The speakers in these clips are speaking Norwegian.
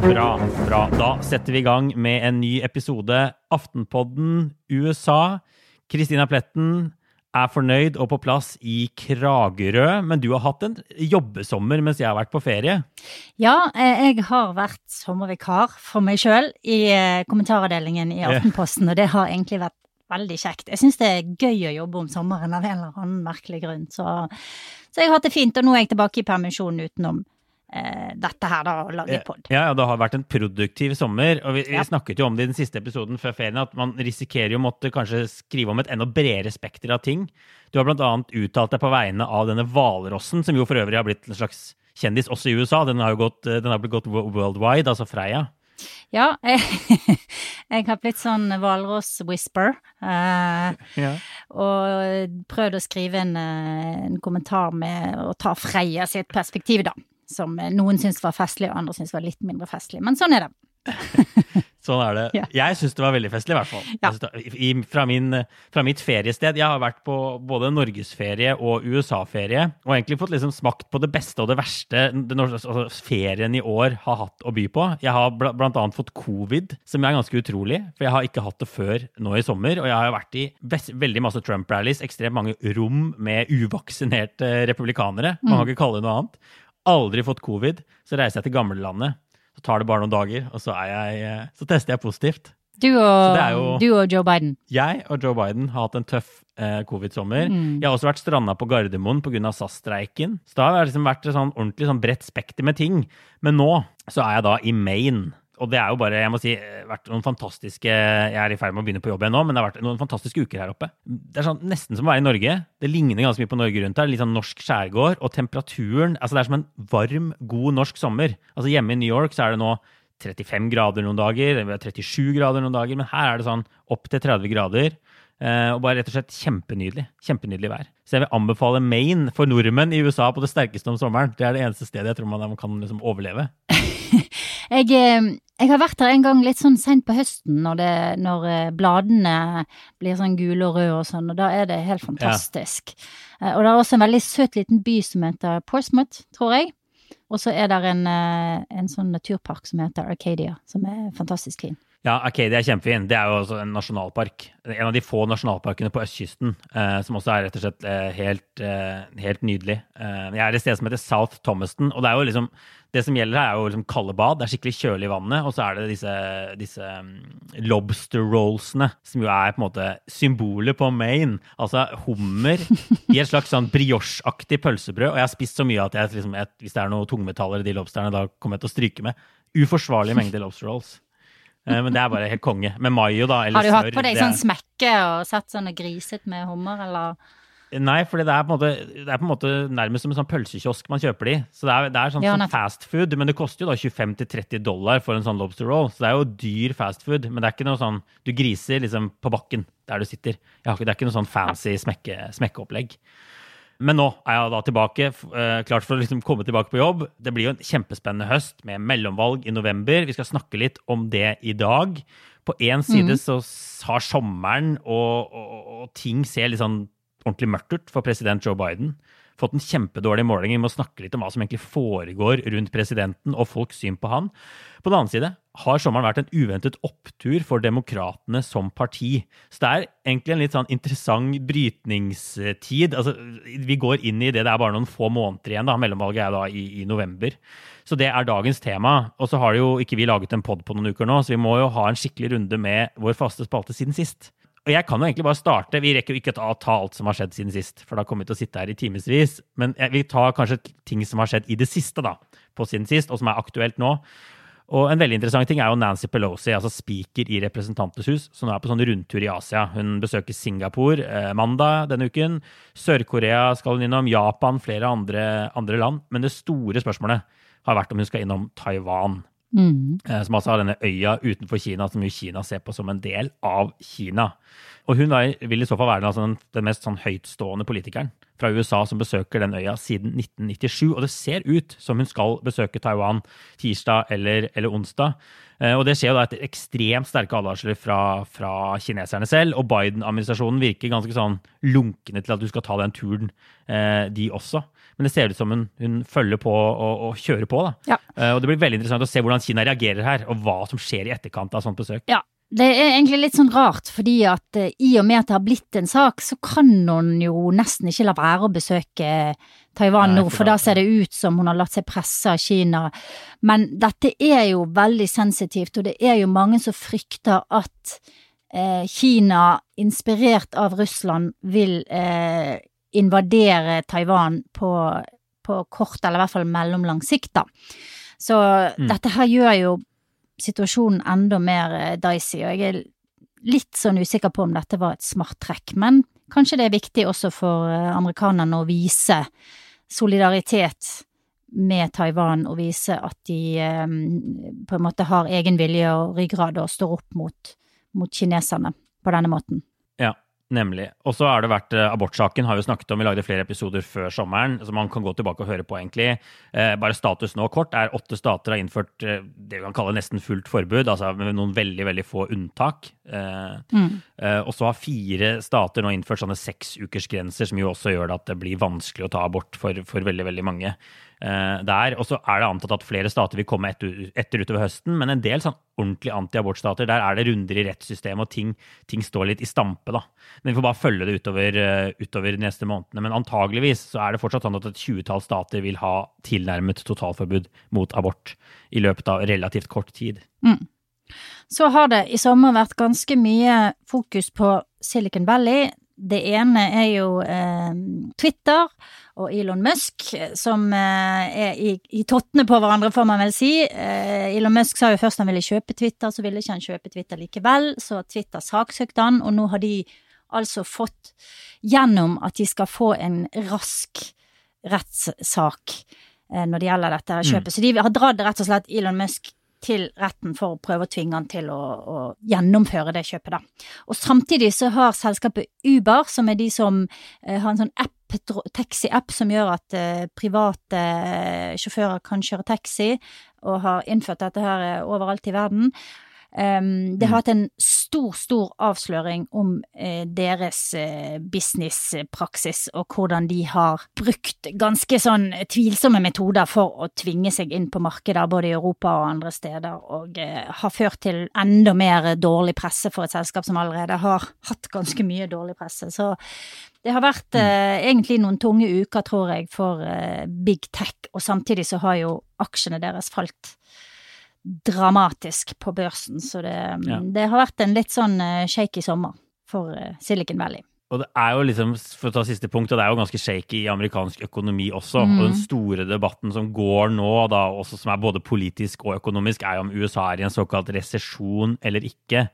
Bra, bra. Da setter vi i gang med en ny episode. Aftenpodden USA. Kristina Pletten er fornøyd og på plass i Kragerø, men du har hatt en jobbesommer mens jeg har vært på ferie. Ja, eh, jeg har vært sommervikar for meg sjøl i eh, kommentaravdelingen i Aftenposten, og det har egentlig vært veldig kjekt. Jeg syns det er gøy å jobbe om sommeren av en eller annen merkelig grunn, så, så jeg har hatt det fint, og nå er jeg tilbake i permisjon utenom dette her, da, å lage pod. Ja, ja, det har vært en produktiv sommer. Og vi, vi snakket jo om det i den siste episoden før ferien, at man risikerer jo å måtte kanskje skrive om et enda bredere spekter av ting. Du har blant annet uttalt deg på vegne av denne hvalrossen, som jo for øvrig har blitt en slags kjendis også i USA. Den har jo gått, eh, den har blitt gått worldwide, altså Freia. Ja, jeg, jeg har blitt sånn hvalross-whisper. Eh, Ja. og prøvd å skrive en, eh, en kommentar med å ta Freia sitt perspektiv, da. Som eh, noen syntes var festlig, og andre syntes var litt mindre festlig. Men sånn er det. Sånn er det. Ja. Jeg syns det var veldig festlig, i hvert fall. Ja. Det- I, fra, min, fra mitt feriested. Jeg har vært på både norgesferie og USA-ferie, og egentlig fått liksom smakt på det beste og det verste det, altså, ferien i år har hatt å by på. Jeg har bl blant annet fått covid, som er ganske utrolig, for jeg har ikke hatt det før nå i sommer. Og jeg har vært i veldig masse Trump-rallies, ekstremt mange rom med uvaksinerte republikanere. Man kan ikke kalle det noe annet. Aldri fått covid. Så reiser jeg til gamlelandet. Så tar det bare noen dager, og så, er jeg, eh, så tester jeg positivt. Du og, jo- du og Joe Biden. Jeg og Joe Biden har hatt en tøff eh, covid-sommer. Mm. Jeg har også vært stranda på Gardermoen pga. SAS-streiken. Så det har liksom vært et sånn ordentlig sånn bredt spekter med ting. Men nå så er jeg da i Maine. Og det er jo bare, jeg må si, vært noen fantastiske Jeg er i ferd med å begynne på jobb igjen nå, men det har vært noen fantastiske uker her oppe. Det er sånn nesten som å være i Norge. Det ligner ganske mye på Norge rundt her. Litt sånn norsk skjærgård. Og temperaturen Altså, det er som en varm, god norsk sommer. Altså hjemme i New York så er det nå 35 grader noen dager, eller 37 grader noen dager, men her er det sånn opp til 30 grader. eh, Og bare rett og slett kjempenydelig. Kjempenydelig vær. Så jeg vil anbefale Maine for nordmenn i USA på det sterkeste om sommeren. Det er det eneste stedet jeg tror man kan liksom overleve. Jeg, eh, jeg har vært her en gang litt sånn seint på høsten, når, det, når eh, bladene blir sånn gule og røde og sånn, og da er det helt fantastisk. Ja. Og det er også en veldig søt liten by som heter Portsmouth, tror jeg. Og så er det en, eh, en sånn naturpark som heter Arcadia, som er fantastisk fin. Ja, Arcadia er kjempefin. Det er jo også en nasjonalpark. En av de få nasjonalparkene på østkysten, eh, som også er rett og slett eh, helt, eh, helt nydelig. Eh, jeg er et sted som heter South Thomaston, og det er jo liksom det som gjelder her, er jo liksom kalde bad. Det er skikkelig kjølig i vannet, og så er det disse, disse mm, lobster rollsene, som jo er på en måte symbolet på Maine. Altså hummer i et slags sånn brioche-aktig pølsebrød. Og jeg har spist så mye at jeg, liksom, jeg, hvis det er noe tungmetaller i de lobsterne, da kommer jeg til å stryke med. Uforsvarlig mengde lobster rolls. Eh, Men det er bare helt konge. Med mayo, da. Eller Har du hatt på deg sånn smekke og sett og griset med hummer, eller? Nei, for det det er på en måte nærmest som en sånn pølsekiosk man kjøper de. Så det er, det er sånn, Ja, sånn fast food, men det koster jo da 25-30 dollar for en sånn lobster roll. Så det er jo dyr fast food, men det er ikke noe sånn Du griser liksom på bakken der du sitter. Det er ikke noe sånn fancy smekke, smekkeopplegg. Men nå er jeg da tilbake, eh, klart for å liksom komme tilbake på jobb. Det blir jo en kjempespennende høst med mellomvalg i november. Vi skal snakke litt om det i dag. På én side så har sommeren og, og, og ting ser litt sånn ordentlig mørkt ut for president Joe Biden. Fått en kjempedårlig måling. Vi må snakke litt om hva som egentlig foregår rundt presidenten og folks syn på han. På den annen side har sommeren vært en uventet opptur for demokratene som parti. Så det er egentlig en litt sånn interessant brytningstid. Altså, vi går inn i det, det er bare noen få måneder igjen. da, Mellomvalget er da i, i november. Så det er dagens tema. Og så har jo ikke vi laget en pod på noen uker nå, så vi må jo ha en skikkelig runde med vår faste spalte siden sist. Og jeg kan jo egentlig bare starte. Vi rekker jo ikke å ta alt som har skjedd siden sist, for da kommer vi til å sitte her i timevis. Men jeg vil ta kanskje ting som har skjedd i det siste, da, på siden sist, og som er aktuelt nå. Og en veldig interessant ting er jo Nancy Pelosi, altså speaker i Representantenes hus, som nå er på sånn rundtur i Asia. Hun besøker Singapore eh, mandag denne uken. Sør-Korea skal hun innom, Japan, flere andre, andre land. Men det store spørsmålet har vært om hun skal innom Taiwan. Mm. Eh, som altså har denne øya utenfor Kina, som jo Kina ser på som en del av Kina. Og hun vil i så fall være altså den, den mest sånn høytstående politikeren fra USA som besøker den øya siden 1997. Og det ser ut som hun skal besøke Taiwan tirsdag eller, eller onsdag. Eh, og det skjer jo da etter ekstremt sterke advarsler fra, fra kineserne selv. Og Biden-administrasjonen virker ganske sånn lunkne til at du skal ta den turen, eh, de også. Men det ser ut som hun, hun følger på og, og kjører på. da. Ja. Uh, og det blir veldig interessant å se hvordan Kina reagerer her, og hva som skjer i etterkant av sånt besøk. Ja. Det er egentlig litt sånn rart, fordi at eh, i og med at det har blitt en sak, så kan hun jo nesten ikke la være å besøke Taiwan Nei, nå, for da ser det ut som hun har latt seg presse av Kina. Men dette er jo veldig sensitivt, og det er jo mange som frykter at eh, Kina, inspirert av Russland, vil eh, invadere Taiwan på, på kort, eller i hvert fall mellomlang sikt, da. Så Mm. dette her gjør jo situasjonen enda mer eh, dicey, og jeg er litt sånn usikker på om dette var et smart trekk, men kanskje det er viktig også for eh, amerikanerne å vise solidaritet med Taiwan og vise at de eh, på en måte har egen vilje og ryggrad og står opp mot, mot kineserne på denne måten. Nemlig. Og så har det vært eh, abortsaken, har vi snakket om. Vi lagde flere episoder før sommeren, som man kan gå tilbake og høre på, egentlig. Eh, bare status nå kort er åtte stater har innført eh, det vi kan kalle nesten fullt forbud, altså med noen veldig, veldig få unntak. Mm. og så har fire stater nå innført sånne seksukersgrenser, som jo også gjør det at det blir vanskelig å ta abort for, for veldig, veldig mange. Eh, der. Og så er det antatt at flere stater vil komme etter, etter utover høsten, men en del sånn ordentlig antiabortstater, der er det runder i rettssystemet, og ting, ting står litt i stampe, da. Men vi får bare følge det utover, eh, utover de neste månedene. Men antageligvis så er det fortsatt sånn at et tjuetall stater vil ha tilnærmet totalforbud mot abort i løpet av relativt kort tid. Så har det i sommer vært ganske mye fokus på Silicon Valley. Det ene er jo eh, Twitter og Elon Musk, som eh, er i, i tottene på hverandre, får man vel si. Eh, Elon Musk sa jo først han ville kjøpe Twitter, så ville ikke han kjøpe Twitter likevel, så Twitter saksøkte han, og nå har de altså fått gjennom at de skal få en rask rettssak eh, når det gjelder dette kjøpet. Mm. Så de har dratt rett og slett Elon Musk til retten for å prøve å tvinge han til å, å gjennomføre det kjøpet, da. Og samtidig så har selskapet Uber, som er de som eh, har en sånn app, taxi-app som gjør at eh, private eh, sjåfører kan kjøre taxi, og har innført dette her eh, overalt i verden. Det har hatt en stor, stor avsløring om eh, deres eh, businesspraksis og hvordan de har brukt ganske sånn tvilsomme metoder for å tvinge seg inn på markeder både i Europa og andre steder, og eh, har ført til enda mer dårlig presse for et selskap som allerede har hatt ganske mye dårlig presse. Så det har vært eh, egentlig noen tunge uker, tror jeg, for eh, big tech, og samtidig så har jo aksjene deres falt dramatisk på børsen, så det, Ja. det har vært en litt sånn eh, shaky sommer for eh, Silicon Valley. Og det er jo liksom, for å ta siste punkt, og det er jo ganske shaky i amerikansk økonomi også. Og den store debatten som går nå, da, også som er både politisk og økonomisk, er jo om USA er i en såkalt resesjon eller ikke.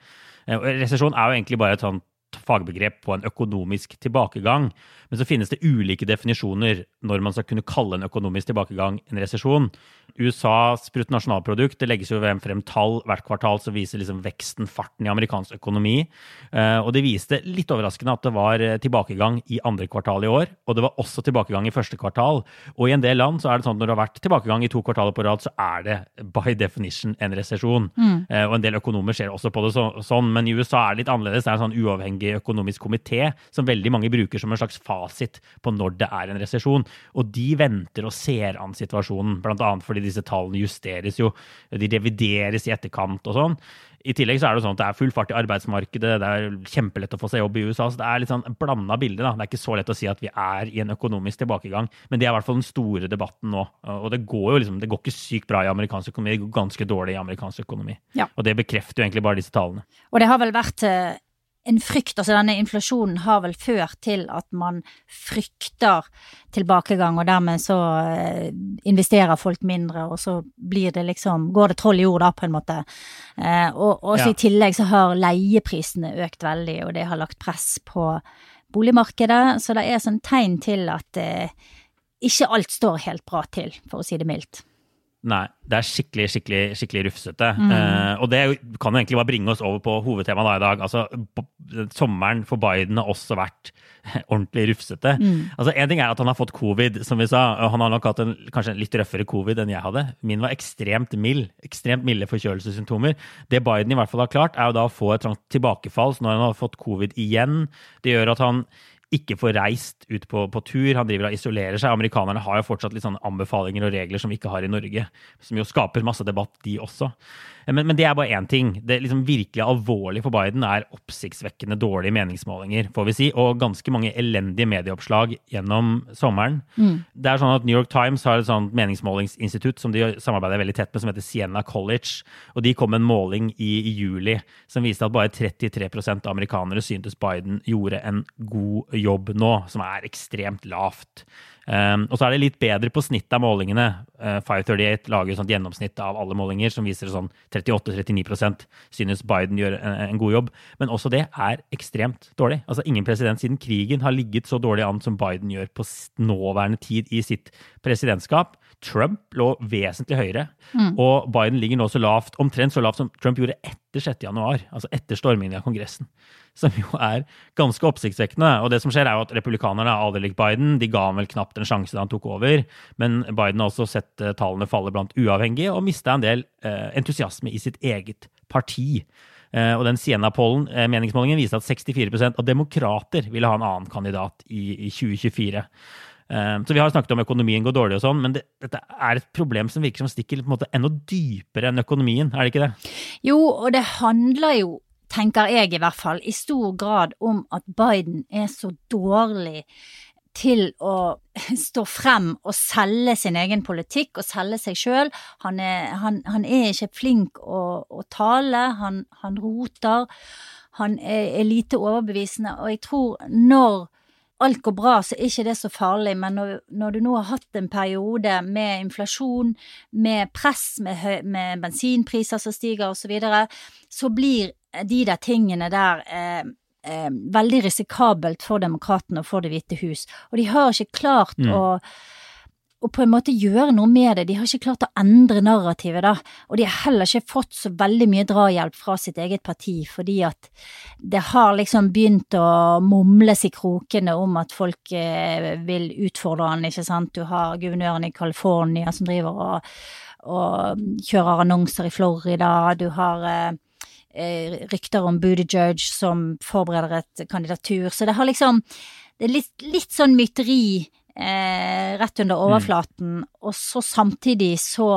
Eh, Resesjon er jo egentlig bare et sånt fagbegrep på en økonomisk tilbakegang. Men så finnes det ulike definisjoner når man skal kunne kalle en økonomisk tilbakegang en resesjon. USAs bruttonasjonalprodukt det legges jo frem tall hvert kvartal som viser liksom veksten, farten i amerikansk økonomi. Eh, Og det viste litt overraskende at det var eh, tilbakegang i andre kvartal i år. Og det var også tilbakegang i første kvartal. Og i en del land så er det sånn at når det har vært tilbakegang i to kvartaler på rad, så er det by definition en resesjon. Mm. Og en del økonomer ser også på det så, sånn, men i USA er det litt annerledes. Det er en sånn uavhengig økonomisk komité som veldig mange bruker som en slags fasit på når det er en resesjon. Og de venter og ser an situasjonen, bl.a. fordi disse tallene justeres jo, de revideres i etterkant og sånn. I tillegg så er det sånn at det er full fart i arbeidsmarkedet, det er kjempelett å få seg jobb i USA. så Det er litt sånn blanda bilde. da. Det er ikke så lett å si at vi er i en økonomisk tilbakegang, men det er i hvert fall den store debatten nå. Og det går jo liksom, det går ikke sykt bra i amerikansk økonomi, det går ganske dårlig i amerikansk økonomi. Ja. Og det bekrefter jo egentlig bare disse tallene. Og det har vel vært eh, en frykt, altså denne inflasjonen har vel ført til at man frykter tilbakegang, og dermed så eh, investerer folk mindre, og så blir det liksom, går det troll i jord da, på en måte. Eh, og også Ja. i tillegg så har leieprisene økt veldig, og det har lagt press på boligmarkedet, så det er sånn tegn til at eh, ikke alt står helt bra til, for å si det mildt. Nei, det er skikkelig, skikkelig, skikkelig rufsete. Mm. Uh, og det kan jo egentlig bare bringe oss over på hovedtemaet da i dag. Altså, sommeren for Biden har også vært ordentlig rufsete. Mm. Altså, En ting er at han har fått covid, som vi sa. Han har nok hatt en kanskje en litt røffere covid enn jeg hadde. Min var ekstremt mild. Ekstremt milde forkjølelsessymptomer. Det Biden i hvert fall har klart, er jo da å få et tilbakefall. Så når han har fått covid igjen, det gjør at han ikke får reist ut på, på, tur. Han driver og isolerer seg. Amerikanerne har jo fortsatt litt sånne anbefalinger og regler som vi ikke har i Norge, som jo skaper masse debatt, de også. Men, men det er bare én ting. Det liksom virkelig alvorlige for Biden er oppsiktsvekkende dårlige meningsmålinger, får vi si, og ganske mange elendige medieoppslag gjennom sommeren. Mm. Det er sånn at New York Times har et sånt meningsmålingsinstitutt som de samarbeider veldig tett med, som heter Sienna College. og De kom med en måling i, i juli som viste at bare 33% av amerikanere syntes Biden gjorde en god jobb nå, som er ekstremt lavt. Um, og så er det litt bedre på snittet av målingene. Uh, 538 lager et sånt gjennomsnitt av alle målinger som viser sånn 38-39% synes Biden gjør en, en, god jobb. Men også det er ekstremt dårlig. Altså Ingen president siden krigen har ligget så dårlig an som Biden gjør på nåværende tid i sitt presidentskap. Trump lå vesentlig høyere, mm. og Biden ligger nå så lavt, omtrent så lavt som Trump gjorde etter 6. januar, altså etter stormingen av Kongressen. Som jo er ganske oppsiktsvekkende. Og det som skjer, er jo at republikanerne har aldri likt Biden. De ga ham vel knapt en sjanse da han tok over, men Biden har også sett uh, tallene falle blant uavhengige, og mista en del eh, entusiasme i sitt eget parti. Uh, og den Siena-pollen-meningsmålingen viste at 64% av demokrater ville ha en annen kandidat i 2024. Ehm, så vi har snakket om økonomien går dårlig og sånn, men det, dette er et problem som virker som stikker på en måte enda dypere enn økonomien, er det ikke det? Jo, og det handler jo, tenker jeg i hvert fall, i stor grad om at Biden er så dårlig til å stå frem og selge sin egen politikk og selge seg sjøl. Han, han, han, er ikke flink å, å tale, han, han, roter. Han er, er lite overbevisende, og jeg tror når alt går bra, så er ikke det så farlig, men når, når du nå har hatt en periode med inflasjon, med press, med, høy, med bensinpriser som stiger osv., så, videre, så blir de der tingene der eh, eh, veldig risikabelt for demokratene og for Det hvite hus. Og de har ikke klart mm. å og på en måte gjøre noe med det. De har ikke klart å endre narrativet, da. Og de har heller ikke fått så veldig mye drahjelp fra sitt eget parti, fordi at det har liksom begynt å mumles i krokene om at folk eh, vil utfordre han, ikke sant. Du har guvernøren i California som driver og, og kjører annonser i Florida. Du har eh, eh rykter om Buttigieg som forbereder et kandidatur. Så det har liksom Det er litt, litt sånn myteri eh, rett under overflaten, mm. og så samtidig så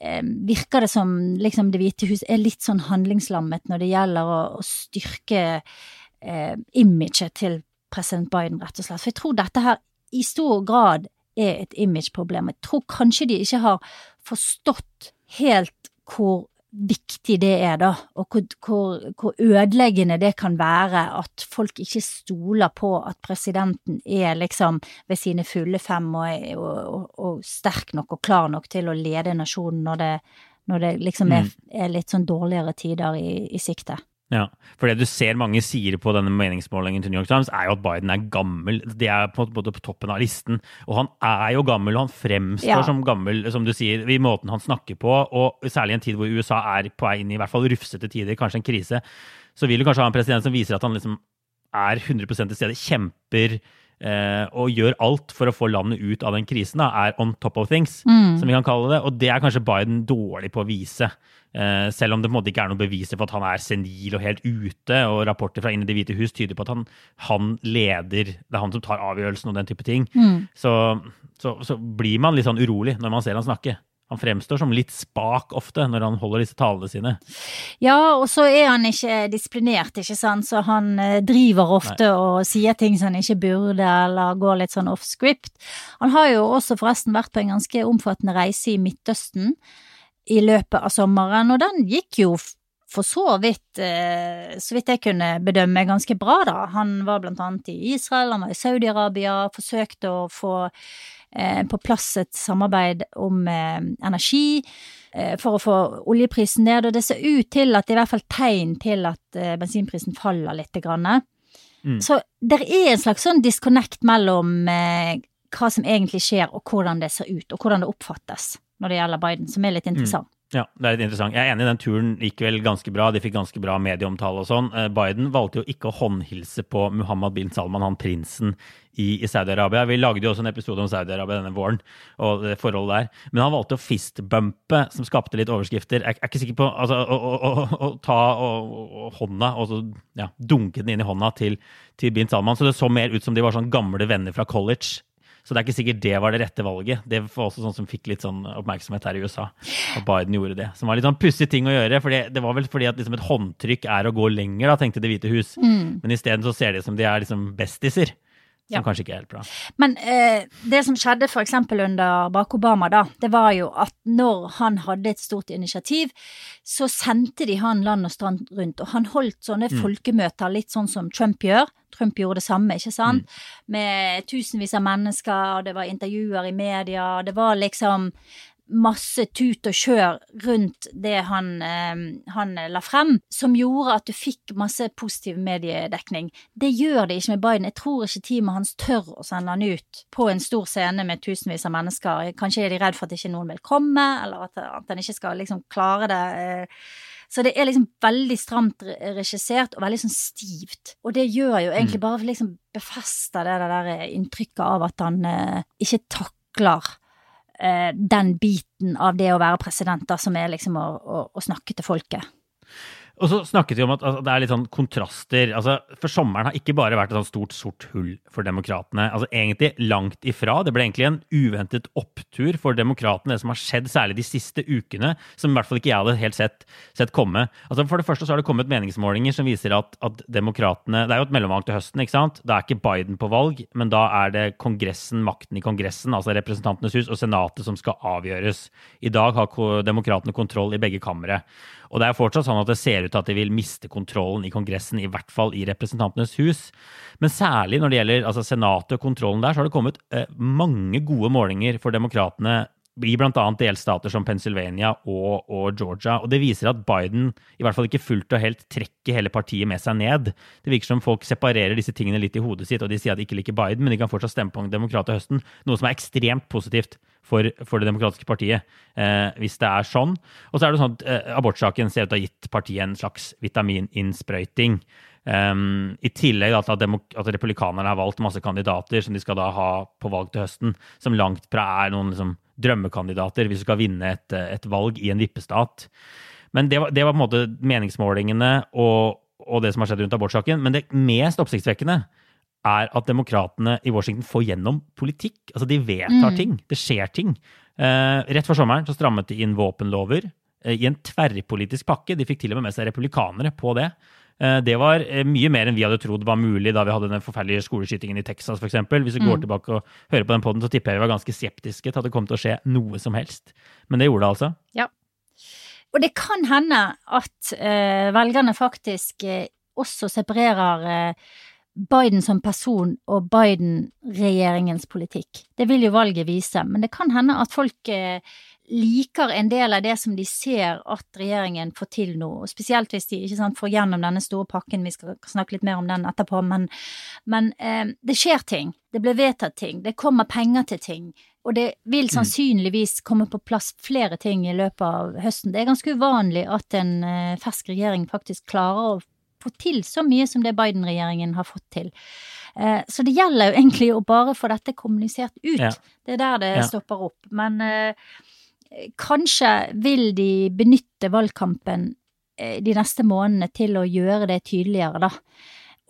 eh, virker det som liksom Det hvite hus er litt sånn handlingslammet når det gjelder å, å styrke eh, imaget til president Biden, rett og slett. For jeg tror dette her i stor grad er et imageproblem. Jeg tror kanskje de ikke har forstått helt hvor viktig det er, da, og hvor, hvor, hvor, ødeleggende det kan være at folk ikke stoler på at presidenten er liksom ved sine fulle fem og, og, og sterk nok og klar nok til å lede nasjonen når det, når det liksom er, mm. er, litt sånn dårligere tider i, i sikte. Ja, for det du ser mange sier på denne meningsmålingen til New York Times, er jo at Biden er gammel. Det er på, på, på toppen av listen. Og han er jo gammel, og han fremstår ja. som gammel, som du sier, i måten han snakker på. Og særlig i en tid hvor USA er på vei inn i hvert fall rufsete tider, kanskje en krise, så vil du kanskje ha en president som viser at han liksom er 100 til stede, kjemper og gjør alt for å få landet ut av den krisen, da, er on top of things, mm. som vi kan kalle det. Og det er kanskje Biden dårlig på å vise. Eh, selv om det på en måte ikke er noen beviser for at han er senil og helt ute. Og rapporter fra Inn i Det hvite hus tyder på at han, han, leder, det er han som tar avgjørelsen og den type ting. Mm. Så, så, så, blir man litt sånn urolig når man ser han snakke. Han fremstår som litt spak ofte når han holder disse talene sine. Ja, og så er han ikke disiplinert, ikke sant, så han eh, driver ofte Nei. og sier ting som han ikke burde, eller går litt sånn off script. Han har jo også forresten vært på en ganske omfattende reise i Midtøsten i løpet av sommeren, og den gikk jo for så vidt, eh, så vidt jeg kunne bedømme, ganske bra, da. Han var blant annet i Israel, han var i Saudi-Arabia, forsøkte å få på plass et samarbeid om eh, energi for å få oljeprisen ned, og det ser ut til at det er i hvert fall tegn til at bensinprisen faller litt. Mm. Så det er en slags sånn disconnect mellom hva som egentlig skjer, og hvordan det ser ut, og hvordan det oppfattes. når det gjelder Biden, som er litt interessant. Mm. Ja, det er litt interessant. Jeg er enig, den turen gikk vel ganske bra. De fikk ganske bra medieomtale og sånn. Eh, Biden valgte jo ikke å håndhilse på Muhammad bin Salman, han prinsen i, Saudi-Arabia. Vi lagde jo også en episode om Saudi-Arabia denne våren og det forholdet der. Men han valgte å fistbumpe, som skapte litt overskrifter. Jeg er ikke sikker på altså, å, å, å, ta hånda og så, ja, dunke den inn i hånda til, til bin Salman. Så det så mer ut som de var sånn gamle venner fra college så det er ikke sikkert det var det rette valget. Det var også sånn som fikk litt sånn oppmerksomhet her i USA. At Biden gjorde det. Som var litt sånn pussig ting å gjøre. For det var vel fordi at liksom et håndtrykk er å gå lenger, da, tenkte Det hvite hus. Mm. Men isteden så ser de som de er liksom bestiser. Som ja. kanskje ikke er helt bra. Men eh, det som skjedde f.eks. under Barack Obama, da, det var jo at når han hadde et stort initiativ, så sendte de han land og strand rundt. Og han holdt sånne mm. folkemøter, litt sånn som Trump gjør. Trump gjorde det samme, ikke sant? Mm. Med tusenvis av mennesker, og det var intervjuer i media, det var liksom masse tut og kjør rundt det han, eh, han, la frem, som gjorde at du fikk masse positiv mediedekning. Det gjør det ikke med Biden. Jeg tror ikke teamet hans tør å sende han ut på en stor scene med tusenvis av mennesker. Kanskje er de redd for at ikke noen vil komme, eller at, at han ikke skal liksom klare det. Eh. Så det er liksom veldig stramt regissert og veldig sånn stivt. Og det gjør jo egentlig mm. bare liksom befester det der inntrykket av at han eh, ikke takler eh, den biten av det å være president, da, som er liksom å, å, å snakke til folket. Og så snakket vi om at altså, det er litt sånn kontraster. Altså, for sommeren har ikke bare vært et sånt stort, sort hull for demokratene. Altså, egentlig langt ifra. Det ble egentlig en uventet opptur for demokratene, det som har skjedd særlig de siste ukene, som i hvert fall ikke jeg hadde helt sett, sett komme. Altså, for det første så har det kommet meningsmålinger som viser at, at demokratene Det er jo et mellomvalg til høsten, ikke sant? Da er ikke Biden på valg, men da er det Kongressen, makten i Kongressen, altså Representantenes hus, og Senatet som skal avgjøres. I dag har demokratene kontroll i begge kamre. Og det er fortsatt sånn at det ser ut til at de vil miste kontrollen i Kongressen, i hvert fall i Representantenes hus. Men særlig når det gjelder altså Senatet og kontrollen der, så har det kommet eh, mange gode målinger for demokratene i bl.a. delstater som Pennsylvania og, og, Georgia. Og det viser at Biden i hvert fall ikke fullt og helt trekker hele partiet med seg ned. Det virker som folk separerer disse tingene litt i hodet sitt, og de sier at de ikke liker Biden, men de kan fortsatt stemme på en demokrat til høsten. Noe som er ekstremt positivt for, for Det demokratiske partiet, eh, hvis det er sånn. Og så er det sånn at eh, abortsaken ser ut til å ha gitt partiet en slags vitamininnsprøyting. Um, I tillegg til at, at, republikanerne har valgt masse kandidater som de skal da ha på valg til høsten, som langt fra er noen liksom, drømmekandidater hvis du skal vinne et, et valg i en vippestat. Men det var, det var, på en måte meningsmålingene og, og det som har skjedd rundt abortsaken. Men det mest oppsiktsvekkende er at demokratene i Washington får gjennom politikk. Altså, de vedtar mm. ting. Det skjer ting. Uh, rett før sommeren så strammet de inn våpenlover uh, i en tverrpolitisk pakke. De fikk til og med med seg republikanere på det. Uh, det var mye mer enn vi hadde trodd var mulig da vi hadde den forferdelige skoleskytingen i Texas f.eks. Hvis vi mm. går tilbake og hører på den poden, så tipper jeg vi var ganske skeptiske til at det kom til å skje noe som helst. Men det gjorde det altså. Ja. Og det kan hende at velgerne faktisk også separerer Biden som person og Biden-regjeringens politikk. Det vil jo valget vise, men det kan hende at folk eh, liker en del av det som de ser at regjeringen får til nå, og spesielt hvis de ikke sant, får gjennom denne store pakken, vi skal snakke litt mer om den etterpå, men, men eh, det skjer ting, det blir vedtatt ting, det kommer penger til ting, og det vil mm. sannsynligvis komme på plass flere ting i løpet av høsten. Det er ganske uvanlig at en eh, fersk regjering faktisk klarer å få til så mye som det Biden-regjeringen har fått til. Eh, så det gjelder jo egentlig å bare få dette kommunisert ut. Ja. Det er der det ja. stopper opp. Men eh, kanskje vil de benytte valgkampen eh, de neste månedene til å gjøre det tydeligere, da.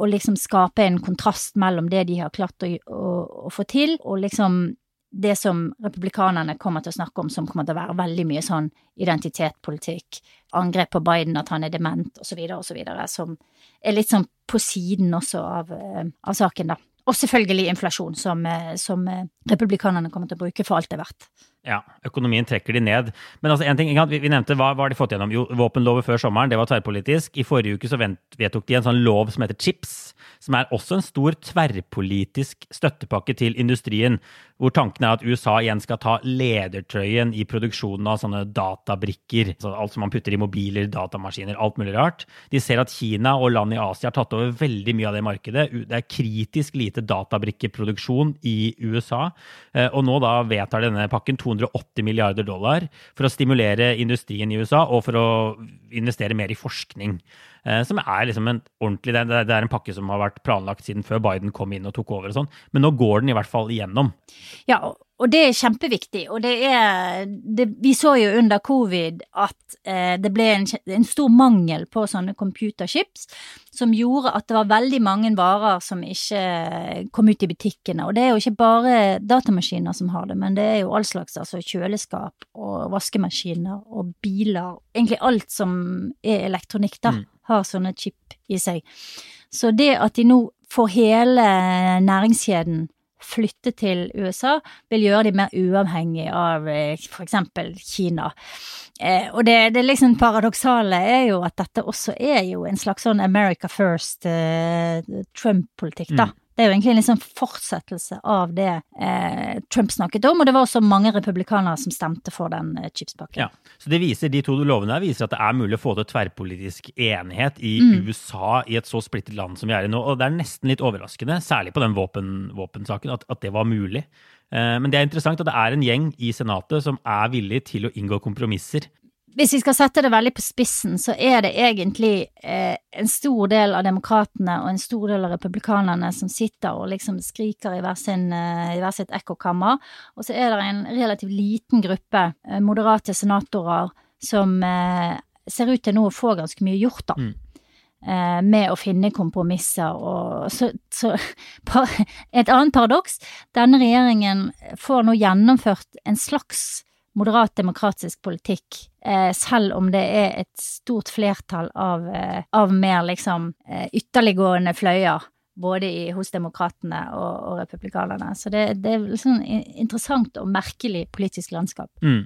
Og liksom skape en kontrast mellom det de har klart å, å, å få til, og liksom det som republikanerne kommer til å snakke om, som kommer til å være veldig mye sånn identitetspolitikk, angrep på Biden, at han er dement, osv., osv., som er litt sånn på siden også av, eh, av saken, da. Og selvfølgelig inflasjon, som, eh, som eh, republikanerne kommer til å bruke for alt det er verdt. Ja, økonomien trekker de ned. Men altså, en ting, vi, nevnte hva, hva har de fått gjennom? Jo, våpenlover før sommeren, det var tverrpolitisk. I forrige uke så vedtok de en sånn lov som heter CHIPS, som er også en stor tverrpolitisk støttepakke til industrien, hvor tanken er at USA igjen skal ta ledertrøyen i produksjonen av sånne databrikker. Så alt som man putter i mobiler, datamaskiner, alt mulig rart. De ser at Kina og land i Asia har tatt over veldig mye av det markedet. Det er kritisk lite databrikkeproduksjon i USA. Og nå da vedtar denne pakken 280 milliarder dollar for å stimulere industrien i USA og for å investere mer i forskning. Som er liksom en ordentlig Det er en pakke som har vært planlagt siden før Biden kom inn og tok over og sånn. Men nå går den i hvert fall igjennom. Ja, og det er kjempeviktig. Og det er det, Vi så jo under covid at eh, det ble en, en, stor mangel på sånne computerchips, som gjorde at det var veldig mange varer som ikke kom ut i butikkene. Og det er jo ikke bare datamaskiner som har det, men det er jo all slags altså kjøleskap og vaskemaskiner og biler. Egentlig alt som er elektronikk, da, mm. har sånne chip i seg. Så det at de nå får hele næringskjeden flytte til USA, vil gjøre de mer uavhengig av eh, f.eks. Kina. Eh, og det, det liksom paradoksale er jo at dette også er jo en slags sånn America first eh, Trump-politikk, da. Mm. Det er jo egentlig en liksom fortsettelse av det eh, Trump snakket om, og det var også mange republikanere som stemte for den eh, chipspakken. Ja, så det viser, De to lovene her viser at det er mulig å få til tverrpolitisk enighet i mm. USA i et så splittet land som vi er i nå. Og det er nesten litt overraskende, særlig på den våpen, våpensaken, at, at, det var mulig. Eh, men det er interessant at det er en gjeng i Senatet som er villig til å inngå kompromisser hvis vi skal sette det veldig på spissen, så er det egentlig eh, en stor del av demokratene og en stor del av republikanerne som sitter og liksom skriker i hver, sin, eh, i hver sitt ekkokammer, og så er det en relativt liten gruppe eh, moderate senatorer som eh, ser ut til nå å få ganske mye gjort, da. Mm. Eh, med å finne kompromisser og så, så Et annet paradoks, denne regjeringen får nå gjennomført en slags moderat demokratisk politikk, selv om det er et stort flertall av, eh, av mer liksom eh, ytterliggående fløyer både i, hos demokratene og, og, republikanerne. Så det, det er liksom interessant og merkelig politisk landskap. Mm.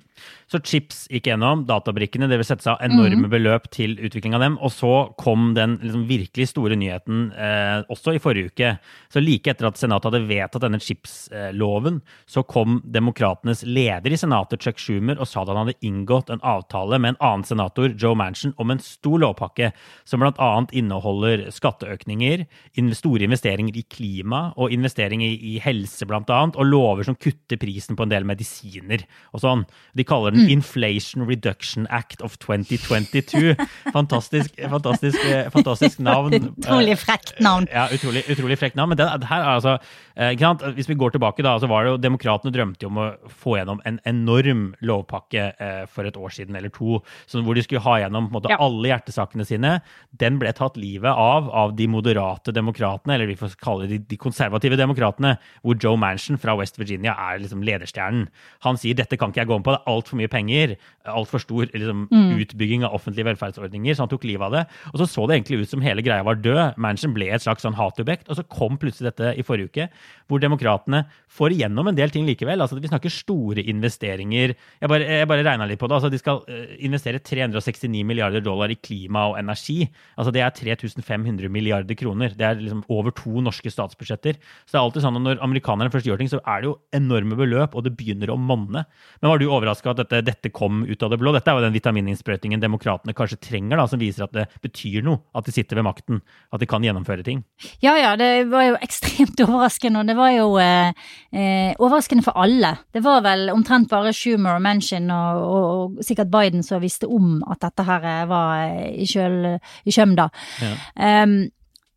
Så chips gikk gjennom, databrikkene, det vil sette seg av enorme mm. beløp til utvikling av dem. Og så kom den liksom, virkelig store nyheten eh, også i forrige uke. Så like etter at Senatet hadde vedtatt denne chips-loven, så kom demokratenes leder i Senatet, Chuck Schumer, og sa at han hadde inngått en avtale med en annen senator, Joe Manchin, om en stor lovpakke som bl.a. inneholder skatteøkninger, store investeringer i klima og investeringer i, helse, annet, og lover som kutter prisen på en del medisiner og sånn. De kaller den mm. Inflation Reduction Act of 2022. Fantastisk, fantastisk, eh, fantastisk navn. Utrolig frekt navn. Ja, utrolig, utrolig frekt navn. Men det, det her er altså eh, Hvis vi går tilbake, da, så var det jo Demokratene drømte om å få gjennom en enorm lovpakke eh, for et år siden eller to, hvor de skulle ha gjennom måte, alle hjertesakene sine. Den ble tatt livet av av de moderate demokratene eller vi får kalle det de, konservative demokratene, hvor Joe Manchin fra West Virginia er liksom lederstjernen. Han sier dette kan ikke jeg gå med på, det er altfor mye penger, altfor stor liksom, mm. utbygging av offentlige velferdsordninger, så han tok livet av det. Og så så det egentlig ut som hele greia var død. Manchin ble et slags sånn hatobjekt, og så kom plutselig dette i forrige uke, hvor demokratene får igjennom en del ting likevel. Altså, vi snakker store investeringer. Jeg bare, jeg bare regna litt på det. Altså, de skal eh, investere 369 milliarder dollar i klima og energi. Altså, det er 3500 milliarder kroner. Det er liksom over to norske statsbudsjetter. Så det er alltid sånn at når amerikanerne først gjør ting, så er det jo enorme beløp, og det begynner å monne. Men var du overraska at dette, dette, kom ut av det blå? Dette er jo den vitamininnsprøytingen demokratene kanskje trenger, da, som viser at det betyr noe at de sitter ved makten, at de kan gjennomføre ting. Ja ja, det var jo ekstremt overraskende, og det var jo eh, eh, overraskende for alle. Det var vel omtrent bare Schumer og Manchin og, og, og, sikkert Biden som visste om at dette her var i, kjøl, i kjøm, da. Ja. Um,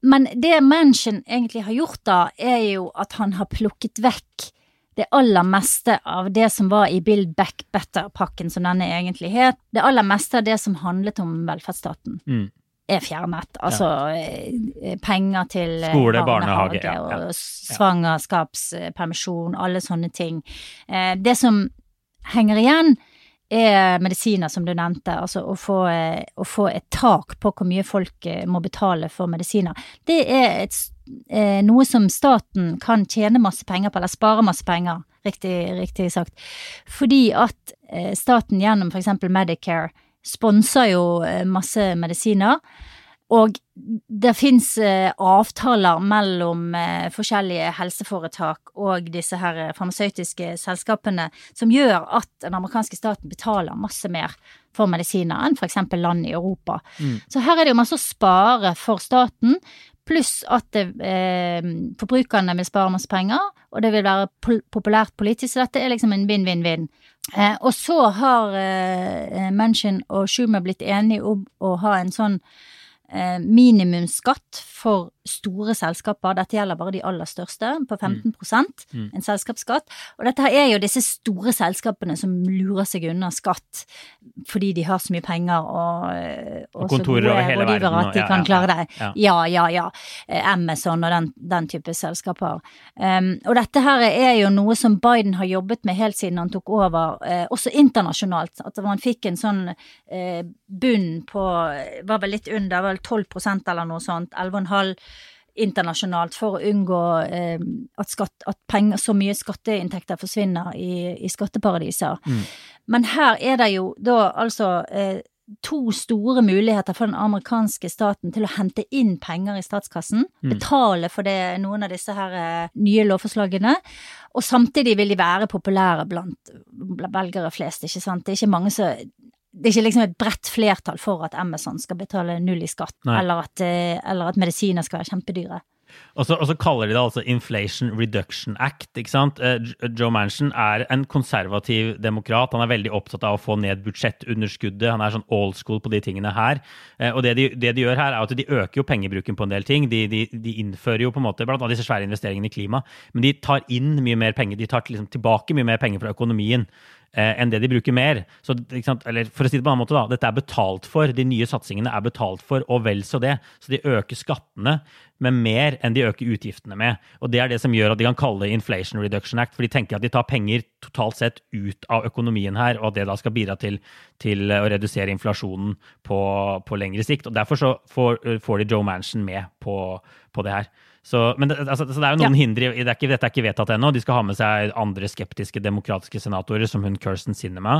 men det Manchin egentlig har gjort da, er jo at han har plukket vekk det aller meste av det som var i Build Back Better-pakken, som denne egentlig het. Det aller meste av det som handlet om velferdsstaten. Mm. Er fjernet. Altså ja. Eh, penger til eh, Skole, barnehage, barnehage og ja. svangerskapspermisjon, alle sånne ting. Eh, det som henger igjen, er medisiner, som du nevnte. Altså å få, eh, å få, et tak på hvor mye folk eh, må betale for medisiner. Det er et, eh, noe som staten kan tjene masse penger på, eller spare masse penger, riktig, riktig sagt. Fordi at staten gjennom f.eks. Medicare sponser jo masse medisiner. Og det fins eh, avtaler mellom eh, forskjellige helseforetak og disse her eh, farmasøytiske selskapene som gjør at den amerikanske staten betaler masse mer for medisiner enn f.eks. land i Europa. Mm. Så her er det jo masse å spare for staten pluss at det, eh, forbrukerne vil spare masse penger, og det vil være pol populært politisk, så dette er liksom en vinn-vinn-vinn. Eh, og så har eh, Manchin og Schumer blitt enige om å ha en sånn minimumsskatt for store selskaper. Dette gjelder bare de aller største, på 15 Mm. en selskapsskatt. Og dette her er jo disse store selskapene som lurer seg unna skatt fordi de har så mye penger og, og, Og kontorer over hele verden, at de ja, kan ja, klare det. ja. Ja, ja, ja. Eh, Amazon og den, den type selskaper. Um, og dette her er jo noe som Biden har jobbet med helt siden han tok over, uh, også internasjonalt. At man fikk en sånn uh, bunn på Var vel litt under, vel 12% eller noe sånt. 11,5 internasjonalt for å unngå eh, at, skatt, at penger, så mye skatteinntekter forsvinner i, i skatteparadiser. Mm. Men her er det jo da altså eh, to store muligheter for den amerikanske staten til å hente inn penger i statskassen, Mm. betale for det, noen av disse her eh, nye lovforslagene, og samtidig vil de være populære blant velgere flest, ikke sant. Det er ikke mange som det er ikke liksom et bredt flertall for at Amazon skal betale null i skatt, eller at, eh, eller at medisiner skal være kjempedyre. Og så, og så kaller de det altså Inflation Reduction Act. ikke sant? Eh, Joe Manchin er en konservativ demokrat. Han er veldig opptatt av å få ned budsjettunderskuddet. Han er sånn old school på de tingene her. Eh, Og det de, det de gjør her, er at de øker jo pengebruken på en del ting. De, de, de innfører jo på en måte blant annet disse svære investeringene i klima, men de tar inn mye mer penger. De tar liksom tilbake mye mer penger fra økonomien eh, enn det de bruker mer. Så? Eller for å si det på en annen måte, da. Dette er betalt for. De nye satsingene er betalt for, og vel så det. Så de øker skattene med mer enn de øker utgiftene med. Og det er det som gjør at de kan kalle det Inflation Reduction Act, for de tenker at de tar penger totalt sett ut av økonomien her, og at det da skal bidra til, til å redusere inflasjonen på, på lengre sikt. Og derfor så får, får de Joe Manchin med på, på det her. Så, men det, altså, så det er jo noen Ja. hindre, det er ikke, dette er ikke vedtatt ennå. De skal ha med seg andre skeptiske demokratiske senatorer, som hun Kirsten Sinema.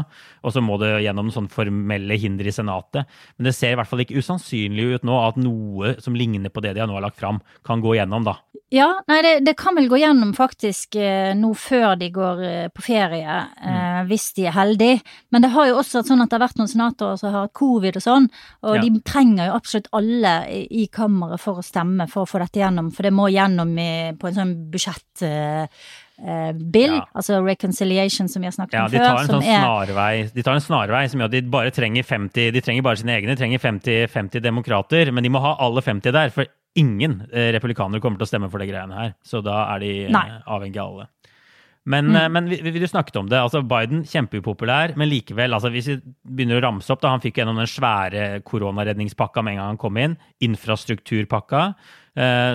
Og så må det gjennom sånne formelle hinder i Senatet. Men det ser i hvert fall ikke usannsynlig ut nå at noe som ligner på det de nå har lagt fram, kan gå gjennom, da. Ja, nei, det, det kan vel gå gjennom faktisk eh, nå før de går eh, på ferie, eh, hvis de er heldige. Men det har jo også vært sånn at det har vært noen senatorer som har hatt covid og sånn, og Ja. de trenger jo absolutt alle i, i kammeret for å stemme for å få dette gjennom, for det må gjennom på en sånn budsjettbill, Uh, bill, Ja. altså reconciliation som vi har snakket Ja, om de før. tar en som sånn er, snarvei De tar en snarvei som gjør at de bare trenger 50 De trenger bare sine egne, de trenger 50, 50 demokrater, men de må ha alle 50 der, for ingen eh, republikanere kommer til å stemme for de greiene her. Så da er de eh, Nei. avhengig av alle. Men, mm. men vi, vi, snakket om det. altså Biden kjempeupopulær, men likevel, altså hvis vi begynner å ramse opp da Han fikk gjennom den svære koronaredningspakka med en gang han kom inn. Infrastrukturpakka,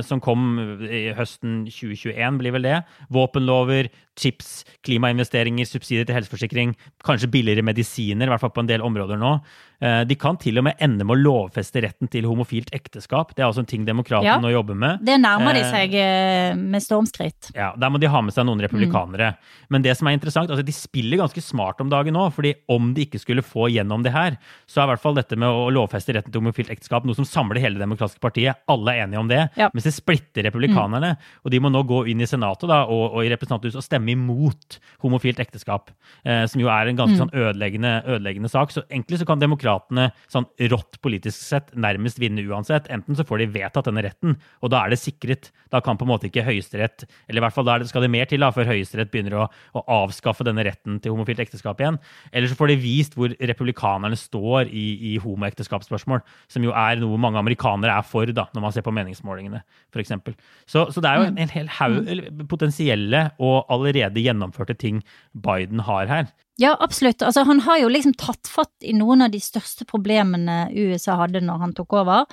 som kom i høsten 2021, blir vel det. Våpenlover, chips, klimainvesteringer, subsidier til helseforsikring. Kanskje billigere medisiner, i hvert fall på en del områder nå. Eh, de kan til og med ende med å lovfeste retten til homofilt ekteskap. Det er også en ting demokratene Ja. nå jobber med. det nærmer de Eh, seg eh, med stormskritt. ja, Der må de ha med seg noen republikanere. Men det som er interessant, altså de spiller ganske smart om dagen nå. fordi om de ikke skulle få gjennom det her, så er i hvert fall dette med å lovfeste retten til homofilt ekteskap noe som samler hele Det demokratiske partiet. Alle er enige om det. Ja. Mens det splitter republikanerne. Og de må nå gå inn i Senatet da, og, og i representanthuset og stemme imot homofilt ekteskap. Eh, som jo er en ganske sånn ødeleggende, ødeleggende sak. Så egentlig så kan demokratene sånn rått politisk sett nærmest vinne uansett. Enten så får de vedtatt denne retten, og da er det sikret. Da kan på en måte ikke Høyesterett Eller i hvert fall da skal det mer til da, før Høyesterett begynner å, å avskaffe denne retten til homofilt ekteskap igjen. Eller så får de vist hvor republikanerne står i, i homoekteskapsspørsmål, som jo er noe mange amerikanere er for, da, når man ser på meningsmålingene, f.eks. Så, så det er jo en, en hel haug potensielle og allerede gjennomførte ting Biden har her. Ja, absolutt. Altså, han har jo liksom tatt fatt i noen av de største problemene USA hadde når han tok over.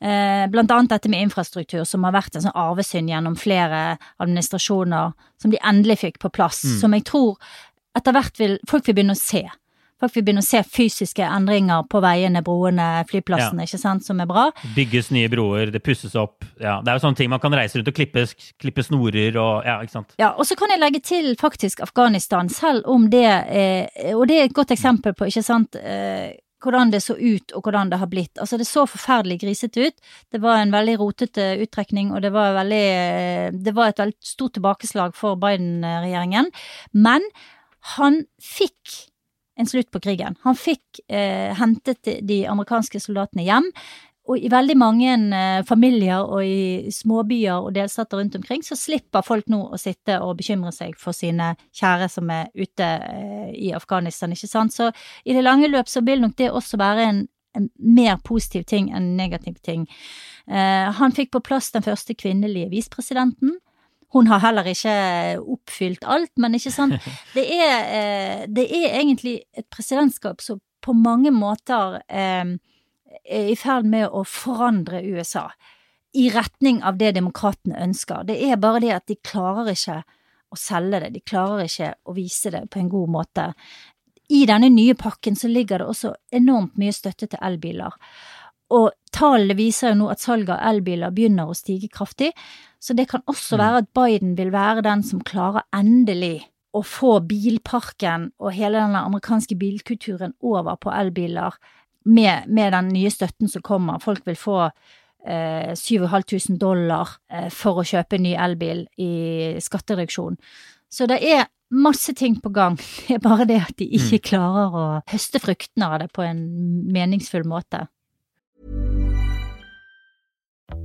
Eh, blant annet dette med infrastruktur, som har vært en sånn arvesynd gjennom flere administrasjoner, som de endelig fikk på plass. Mm. Som jeg tror etter hvert vil folk vil begynne å se. Folk vil begynne å se fysiske endringer på veiene, broene, flyplassene, ikke sant, som er bra. Bygges nye broer, det pusses opp. Ja, det er jo sånne ting man kan reise rundt og klippe, klippe snorer og Ja, ikke sant. Ja, og så kan jeg legge til faktisk Afghanistan, selv om det eh, Og det er et godt eksempel på, ikke sant, eh, hvordan det så ut og hvordan det har blitt. Altså, det så forferdelig grisete ut. Det var en veldig rotete uttrekning, og det var, veldig, eh, det var et veldig stort tilbakeslag for Biden-regjeringen. Men han fikk en slutt på krigen. Han fikk eh, hentet de- amerikanske soldatene hjem. Og i veldig mange eh, familier og i småbyer og delstater rundt omkring, så slipper folk nå å sitte og bekymre seg for sine kjære som er ute eh, i Afghanistan, ikke sant. Så i det lange løp så vil nok det også være en, en mer positiv ting enn en negativ ting. Eh, han fikk på plass den første kvinnelige visepresidenten. Hun har heller ikke oppfylt alt, men ikke sant. Det er, eh, det er egentlig et presidentskap som på mange måter eh, er i ferd med å forandre USA i retning av det demokratene ønsker. Det er bare det at de klarer ikke å selge det, de klarer ikke å vise det på en god måte. I denne nye pakken så ligger det også enormt mye støtte til elbiler. Og tallene viser jo nå at salget av elbiler begynner å stige kraftig, så det kan også Mm. være at Biden vil være den som klarer endelig å få bilparken og hele den amerikanske bilkulturen over på elbiler med, med den nye støtten som kommer. Folk vil få eh, 7500 dollar eh, for å kjøpe en ny elbil i skattereduksjon. Så det er masse ting på gang. Det er bare det at de ikke klarer å høste fruktene av det på en meningsfull måte.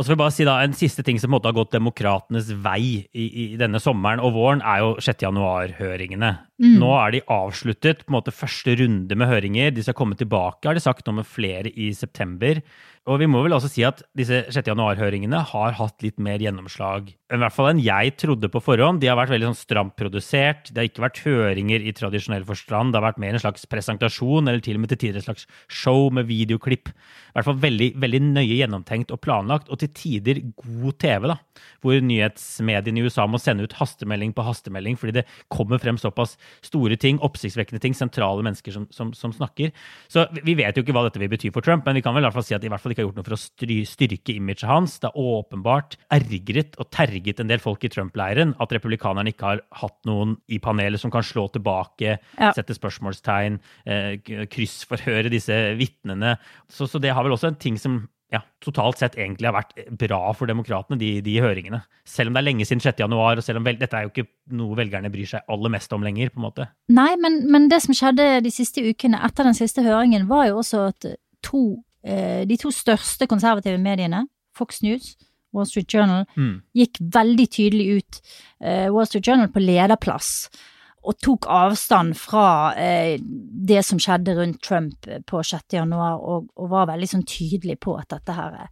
Og så vil jeg bare si da, En siste ting som på en måte har gått demokratenes vei i, i denne sommeren og våren, er jo 6. januar-høringene. Nå er de avsluttet. på en måte Første runde med høringer. De skal komme tilbake, har de sagt, nå med flere i september. Og vi må vel også si at disse 6. januar-høringene har hatt litt mer gjennomslag i hvert fall enn jeg trodde på forhånd. De har vært veldig sånn stramt produsert. Det har ikke vært høringer i tradisjonell forstand. Det har vært mer en slags presentasjon, eller til og med til tider et slags show med videoklipp. I hvert fall veldig, veldig nøye gjennomtenkt og planlagt, og til tider god TV, da. Hvor nyhetsmediene i USA må sende ut hastemelding på hastemelding fordi det kommer frem såpass store ting, oppsiktsvekkende ting, sentrale mennesker som, som, som snakker. Så vi- vet jo ikke hva dette vil bety for Trump, men vi kan vel i hvert fall si at i hvert fall ikke har gjort noe for å styrke imaget hans. Det er åpenbart ergret og terget en del folk i Trump-leiren at republikanerne ikke har hatt noen i panelet som kan slå tilbake, Ja. sette spørsmålstegn, eh, kryssforhøre disse vitnene. Så, så det har vel også en ting som ja, totalt sett egentlig har vært bra for demokratene, de, de høringene. Selv om det er lenge siden 6. januar, og selv om vel, dette er jo ikke noe velgerne bryr seg aller mest om lenger, på en måte. Nei, men, men det som skjedde de siste ukene etter den siste høringen, var jo også at to, de to største konservative mediene, Fox News, Wall Street Journal, Mm. gikk veldig tydelig ut, eh, Wall Street Journal på lederplass, og tok avstand fra eh, det som skjedde rundt Trump på 6. januar, og, og var veldig sånn tydelig på at dette her er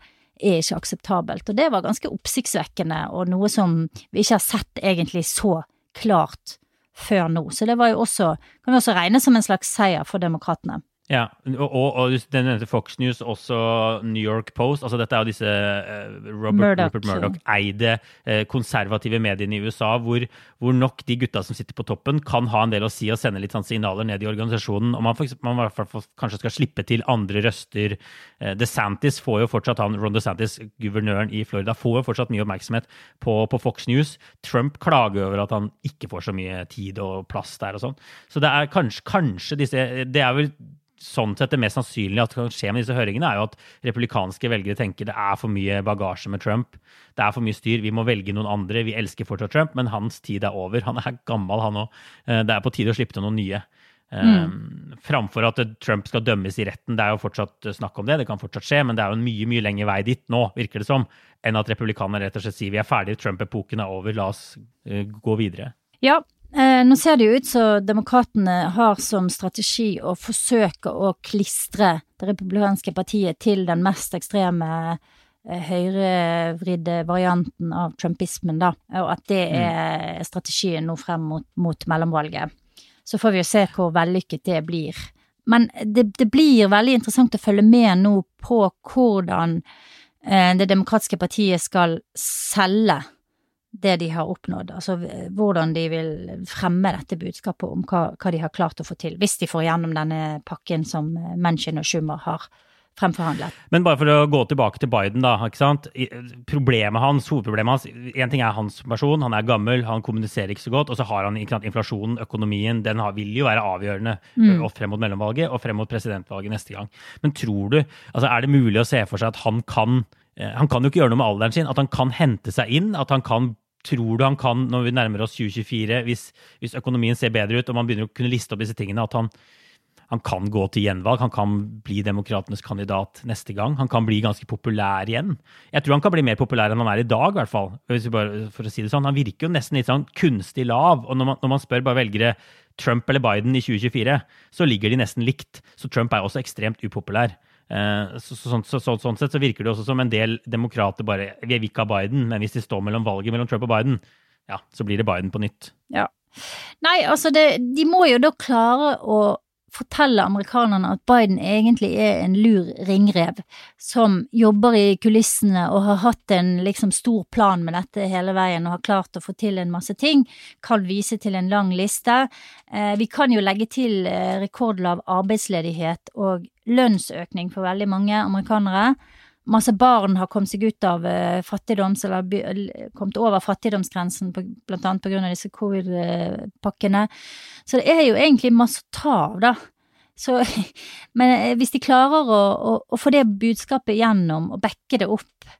ikke akseptabelt. Og det var ganske oppsiktsvekkende, og noe som vi ikke har sett egentlig så klart før nå. Så det var jo også, kan vi også regne som en slags seier for demokratene. Ja, og, og, og den nevnte Fox News, også New York Post. altså Dette er jo disse eh, Robert Murdoch. Rupert Murdoch-eide eh, konservative mediene i USA, hvor, hvor nok de gutta som sitter på toppen, kan ha en del å si og sende litt sånn signaler ned i organisasjonen. Og man, for, eksempel- man i hvert fall kanskje skal slippe til andre røster. Eh, DeSantis får jo fortsatt han, Ron DeSantis, guvernøren i Florida, får jo fortsatt mye oppmerksomhet på, på Fox News. Trump klager over at han ikke får så mye tid og plass der og sånn. Så det er kanskje, kanskje disse Det er vel sånn sett det mest sannsynlige at kan skje med disse høringene, er jo at republikanske velgere tenker det er for mye bagasje med Trump. Det er for mye styr. Vi må velge noen andre. Vi elsker fortsatt Trump, men hans tid er over. Han er gammel, han òg. Det er på tide å slippe til noen nye. Mm. framfor at Trump skal dømmes i retten. Det er jo fortsatt snakk om det, det kan fortsatt skje, men det er jo en mye mye lengre vei dit nå, virker det som, enn at republikanerne rett og slett sier vi er ferdige, Trump-epoken er over, la oss gå videre. Ja, eh, nå ser det jo ut som demokratene har som strategi å forsøke å klistre det republikanske partiet til den mest ekstreme eh, høyrevridde varianten av trumpismen, da, og at det er strategien nå frem mot, mot mellomvalget. Så får vi jo se hvor vellykket det blir. Men det, det blir veldig interessant å følge med nå på hvordan eh, det demokratiske partiet skal selge det de har oppnådd, altså hvordan de vil fremme dette budskapet om hva, hva de har klart å få til, hvis de får gjennom denne pakken som Manchin og Schumer har fremforhandlet. Men bare for å gå tilbake til Biden, da. ikke sant? Problemet hans, Hovedproblemet hans Én ting er hans person, han er gammel, han kommuniserer ikke så godt. Og så har han sant, inflasjonen, økonomien. Den har, vil jo være avgjørende mm. frem mot mellomvalget og frem mot presidentvalget neste gang. Men tror du, altså er det mulig å se for seg at han kan Eh, han kan jo ikke gjøre noe med alderen sin. At han kan hente seg inn. At han kan Tror du han kan, når vi nærmer oss 2024, hvis, hvis økonomien ser bedre ut og man begynner å kunne liste opp disse tingene, at han, han kan gå til gjenvalg? Han kan bli demokratenes kandidat neste gang? Han kan bli ganske populær igjen? Jeg tror han kan bli mer populær enn han er i dag, i hvert fall. for å si det sånn. Han virker jo nesten litt sånn kunstig lav. Og når man, når man spør bare velgere Trump eller Biden i 2024, så ligger de nesten likt. Så Trump er også ekstremt upopulær. Eh, så, så, så, sånn sett så virker det også som en del demokrater bare Vi vil ikke ha Biden, men hvis de står mellom valget mellom Trump og Biden, ja, så blir det Biden på nytt. Ja. Nei, altså det, de må jo da klare å fortelle amerikanerne at Biden egentlig er en lur ringrev som jobber i kulissene og har hatt en liksom stor plan med dette hele veien og har klart å få til en masse ting, kan vise til en lang liste. Eh, vi kan jo legge til eh, rekordlav arbeidsledighet og lønnsøkning for veldig mange amerikanere masse barn har kommet seg ut av uh, fattigdoms, eller kommet over fattigdomsgrensen, på, blant annet av disse covid-pakkene. Så det er jo egentlig masse å ta av, da. Så, men eh, hvis de klarer å, å, å, få det budskapet gjennom, og backe det opp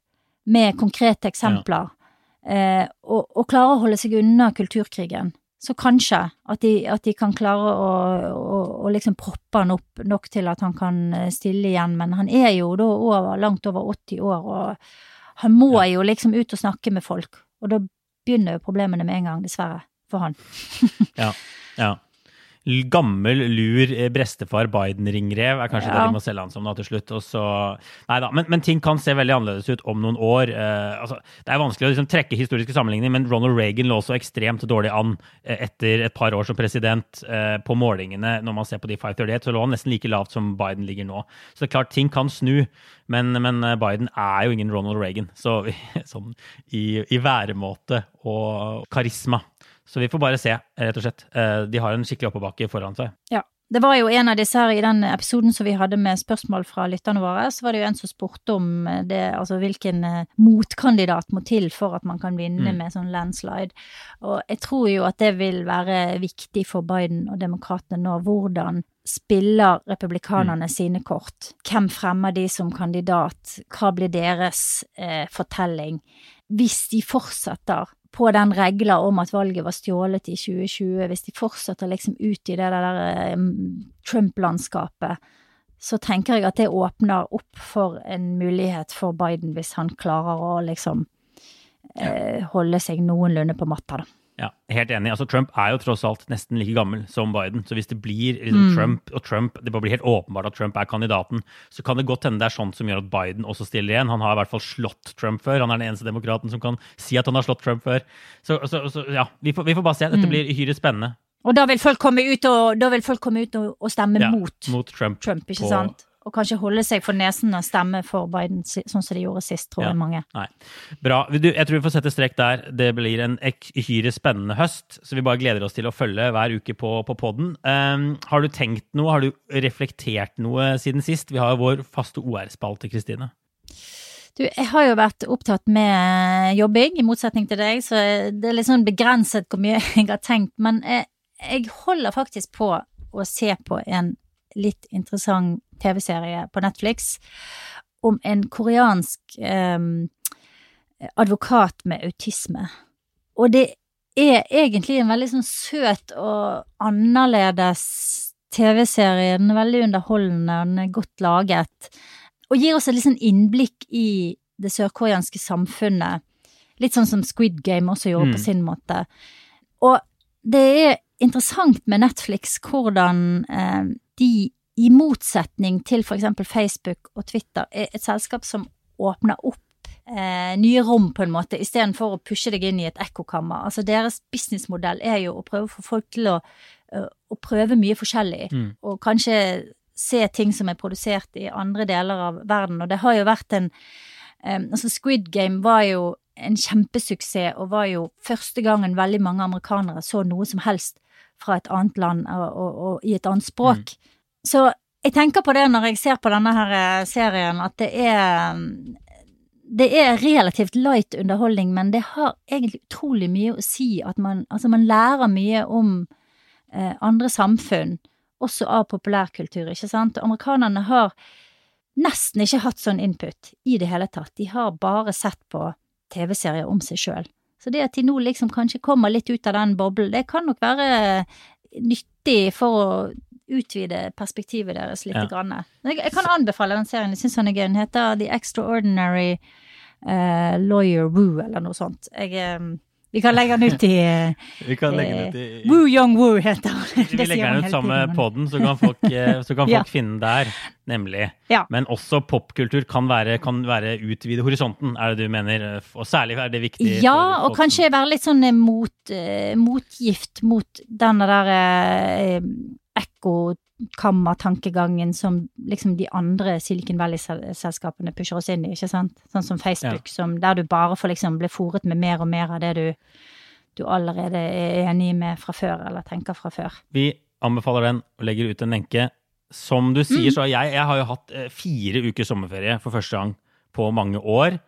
med konkrete eksempler, ja. eh, og, og klarer å holde seg unna kulturkrigen, så kanskje at de, at de kan klare å, å, å, liksom proppe han opp nok til at han kan eh, stille igjen, men han er jo da over, langt over 80 år, og han må ja. jo liksom ut og snakke med folk, og da begynner jo problemene med en gang, dessverre, for han. ja, ja gammel, lur brestefar Biden-ringrev er kanskje ja. det de må selge han som nå til slutt. Så, neida, men, men, ting kan se veldig annerledes ut om noen år. Uh, altså, det er vanskelig å liksom, trekke historiske sammenligninger, men Ronald Reagan lå så ekstremt dårlig an eh, etter et par år som president uh, på målingene. Når man ser på de 538, så lå han nesten like lavt som Biden ligger nå. Så det er klart, ting kan snu. Men, men eh, Biden er jo ingen Ronald Reagan. Så sånn i, i væremåte og karisma så vi får bare se, rett og slett. Eh, de har en skikkelig oppoverbakke foran seg. Ja. Det var jo en av disse her i den episoden som vi hadde med spørsmål fra lytterne våre, så var det jo en som spurte om det, altså hvilken eh, motkandidat må til for at man kan vinne mm. med sånn landslide. Og jeg tror jo at det vil være viktig for Biden og demokratene nå, hvordan spiller republikanerne mm. sine kort? Hvem fremmer de som kandidat? Hva blir deres eh, fortelling? Hvis de fortsetter på den regla om at valget var stjålet i 2020, hvis de fortsetter liksom ut i det der Trump-landskapet, så tenker jeg at det åpner opp for en mulighet for Biden hvis han klarer å liksom eh, holde seg noenlunde på matta, da. Ja, helt enig. Altså, Trump er jo tross alt nesten like gammel som Biden. Så hvis det blir liksom, mm. Trump og Trump, det blir helt åpenbart at Trump er kandidaten, så kan det godt hende det er sånt som gjør at Biden også stiller igjen. Han har i hvert fall slått Trump før. Han er den eneste demokraten som kan si at han har slått Trump før. Så, så, så ja, vi får, vi får, bare se. Dette mm. blir uhyre spennende. Og da vil folk komme ut og, komme ut og, og stemme ja, mot, mot Trump, Trump ikke sant? Og kanskje holde seg for nesen og stemme for Biden, sånn som de gjorde sist, tror ja. jeg mange. Nei. Bra. Jeg tror vi får sette strek der. Det blir en uhyre spennende høst, så vi bare gleder oss til å følge hver uke på, på poden. Um, har du tenkt noe, har du reflektert noe siden sist? Vi har jo vår faste OR-spalte, Kristine. Du, jeg har jo vært opptatt med jobbing, i motsetning til deg, så det er litt sånn begrenset hvor mye jeg har tenkt. Men jeg, jeg holder faktisk på å se på en litt interessant TV-serie på Netflix om en koreansk eh, advokat med autisme. Og det er egentlig en veldig sånn søt og annerledes TV-serie. Den er veldig underholdende, den er godt laget. Og gir oss et litt sånn innblikk i det sørkoreanske samfunnet. Litt sånn som Squid Game også gjorde mm. på sin måte. Og det er interessant med Netflix hvordan eh, de i motsetning til eksempel Facebook og Twitter, er et selskap som åpner opp eh, nye rom, på en måte, istedenfor å pushe deg inn i et ekkokammer. Altså deres businessmodell er jo å prøve å få folk til å, uh, å prøve mye forskjellig, mm. og kanskje se ting som er produsert i andre deler av verden. Og det har jo vært en eh, Altså Squid Game var jo en kjempesuksess, og var jo første gangen veldig mange amerikanere så noe som helst fra et annet land og, og, og i et annet språk. Mm. Så jeg tenker på det når jeg ser på denne her eh, serien, at det er det er relativt light underholdning, men det har egentlig utrolig mye å si at man, altså man lærer mye om eh, andre samfunn, også av populærkultur, ikke sant. Amerikanerne har nesten ikke hatt sånn input i det hele tatt. De har bare sett på TV-serier om seg sjøl. Så det at de nå liksom kanskje kommer litt ut av den boblen, det kan nok være nyttig for å utvide perspektivet deres litt. Ja. Grann. Jeg, jeg, kan anbefale den serien. Jeg syns den er gøy. Den heter The Extraordinary uh, Lawyer Woo, eller noe sånt. Jeg, um, vi kan legge den ut i, vi kan legge den ut i, i Woo Young Woo heter den. Vi legger den ut sammen med poden, så kan folk, eh, så kan folk ja. finne den der, nemlig. Ja. Men også popkultur kan være, kan være utvide horisonten, er det du mener? Og særlig er det viktig Ja, og kanskje være litt sånn mot, motgift mot denne der uh, ekkokammertankegangen som liksom de andre Silicon Valley-selskapene pusher oss inn i, ikke sant? Sånn som Facebook, ja. som, der du bare får liksom bli fòret med mer og mer av det du, du allerede er enig med fra før, eller tenker fra før. Vi anbefaler den og legger ut en lenke. Som du sier, mm. så har jeg, jeg har jo hatt eh, fire ukers sommerferie for første gang på mange år.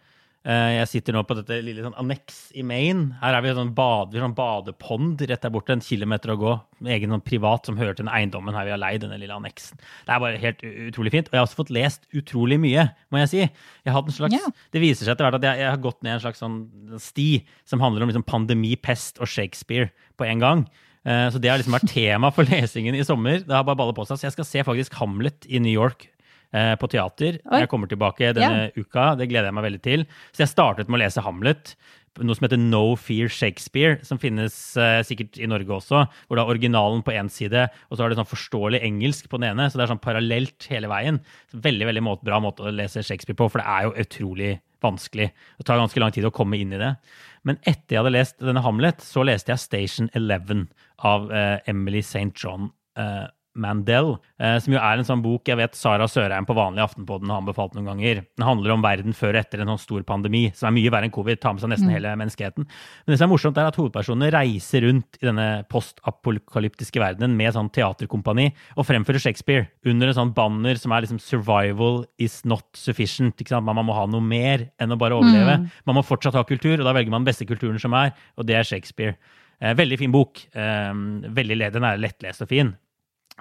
Eh, jeg sitter nå på dette lille sånn anneks i Maine. Her er vi sånn, bade, sånn badepond rett der borte, en kilometer å gå. Egen sånn privat som hører til den eiendommen her vi har leid, denne lille anneksen. Det er bare helt utrolig fint. Og jeg har også fått lest utrolig mye, må jeg si. Jeg har en slags, yeah. Det viser seg etter hvert at jeg, jeg, har gått ned en slags sånn sti som handler om liksom pandemi, pest og Shakespeare på en gang. Eh, så det har liksom vært tema for lesingen i sommer. Det har bare ballet på seg. Så jeg skal se faktisk Hamlet i New York på teater. Oi. Jeg kommer tilbake denne ja. uka. Det gleder jeg meg veldig til. Så jeg startet med å lese Hamlet. Noe som heter No Fear Shakespeare, som finnes uh, sikkert i Norge også. Hvor er originalen på én side, og så har det sånn forståelig engelsk på den ene. Så det er sånn parallelt hele veien. Så veldig veldig måte, bra måte å lese Shakespeare på, for det er jo utrolig vanskelig. Det tar ganske lang tid å komme inn i det. Men etter jeg hadde lest denne Hamlet, så leste jeg Station Eleven av uh, Emily St. John. Uh, Mandel, eh, som jo er en sånn bok jeg vet Sara Sørheim på vanlig Aftenpodden har anbefalt noen ganger. Den handler om verden før og etter en sånn stor pandemi, som er mye verre enn covid. Tar med seg nesten mm. hele menneskeheten. Men det som er morsomt, er at hovedpersonene reiser rundt i denne postapokalyptiske verdenen med sånn teaterkompani og fremfører Shakespeare under en sånn banner som er liksom 'survival is not sufficient'. ikke sant? Man må ha noe mer enn å bare overleve. Mm. Man må fortsatt ha kultur, og da velger man den beste kulturen som er, og det er Shakespeare. Eh, veldig fin bok. Eh, veldig, den er lettlest og fin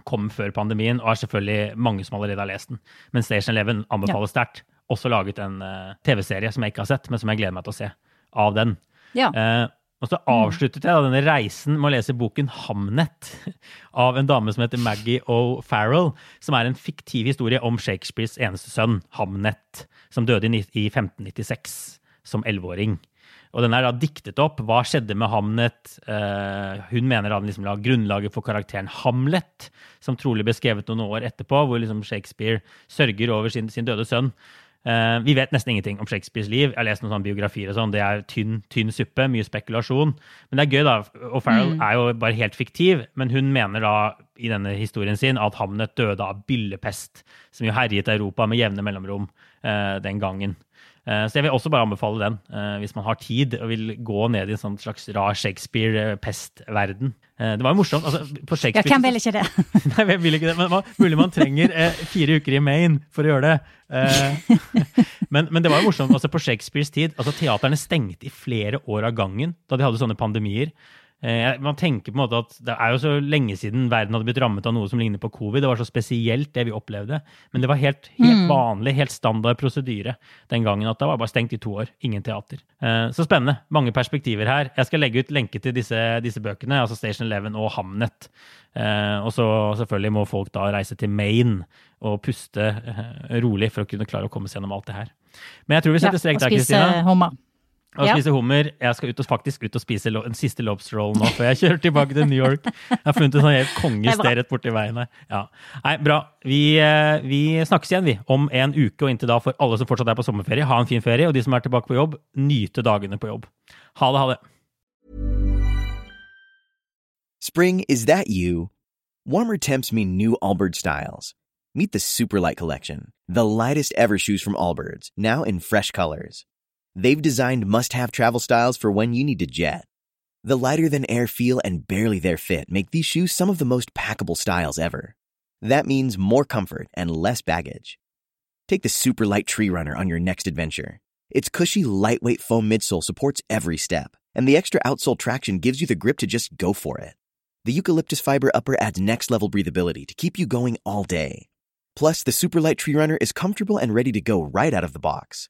kom før pandemien, og er selvfølgelig mange som allerede har lest den. Men Station Eleven anbefales ja. sterkt. Også laget en uh, TV-serie som jeg ikke har sett, men som jeg gleder meg til å se av den. Ja. Uh, og så avsluttet jeg da denne reisen med å lese boken Hamnet av en dame som heter Maggie O'Farrell, som er en fiktiv historie om Shakespeares eneste sønn, Hamnet, som døde i 1596 som elleveåring. Og den er da diktet opp. Hva skjedde med Hamnet? Uh, hun mener han liksom la grunnlaget for karakteren Hamlet, som trolig ble skrevet noen år etterpå, hvor liksom Shakespeare sørger over sin, sin døde sønn. Uh, vi vet nesten ingenting om Shakespeares liv. Jeg har lest noen sånne biografier. og sånn. Det er tynn, tynn suppe, mye spekulasjon. Men det er gøy, da. Og Farrell mm. er jo bare helt fiktiv, men hun mener da i denne historien sin at Hamnet døde av byllepest, som jo herjet Europa med jevne mellomrom uh, den gangen. Eh, så jeg vil også bare anbefale den, eh, hvis man har tid og vil gå ned i en sånn slags rar Shakespeare-pest-verden. Eh, det var jo morsomt. Altså, på Shakespeare, ja, hvem vil ikke det? Nei, hvem vil ikke det? Men mulig man trenger fire uker i Maine for å gjøre det. men, men, det var jo morsomt. Altså, på Shakespeares tid altså Teaterne stengte i flere år av gangen da de hadde sånne pandemier. Eh, man tenker på en måte at Det er jo så lenge siden verden hadde blitt rammet av noe som ligner på covid. Det var så spesielt, det vi opplevde. Men det var helt, helt mm. vanlig, helt standard prosedyre den gangen. at Det var bare stengt i to år. Ingen teater. Eh, så spennende. Mange perspektiver her. Jeg skal legge ut lenke til disse, disse bøkene, altså Station Eleven og Hamnet. Eh, og så selvfølgelig må folk da reise til Maine og puste rolig for å kunne klare å komme seg gjennom alt det her. Men jeg tror vi setter strek der, Kristina. Og ja. spise hummer. Jeg skal ut og, faktisk ut og spise en siste lobster roll nå før jeg kjører tilbake til New York. Jeg har funnet et sånn helt kongested rett borti veien her. Ja. Nei, bra. Vi, eh, vi, snakkes igjen, vi, om en uke. Og inntil da, for alle som fortsatt er på sommerferie, ha en fin ferie. Og de som er tilbake på jobb, nyte dagene på jobb. Ha det, ha det. Spring, is that you? Warmer temps mean new Allbirds styles. Meet the Superlight Collection, the lightest ever shoes from Allbirds, now in fresh colors. They've designed must have travel styles for when you need to jet. The lighter than air feel and barely there fit make these shoes some of the most packable styles ever. That means more comfort and less baggage. Take the super light tree runner on your next adventure. Its cushy, lightweight foam midsole supports every step, and the extra outsole traction gives you the grip to just go for it. The eucalyptus fiber upper adds next level breathability to keep you going all day. Plus, the Superlight Tree Runner is comfortable and ready to go right out of the box.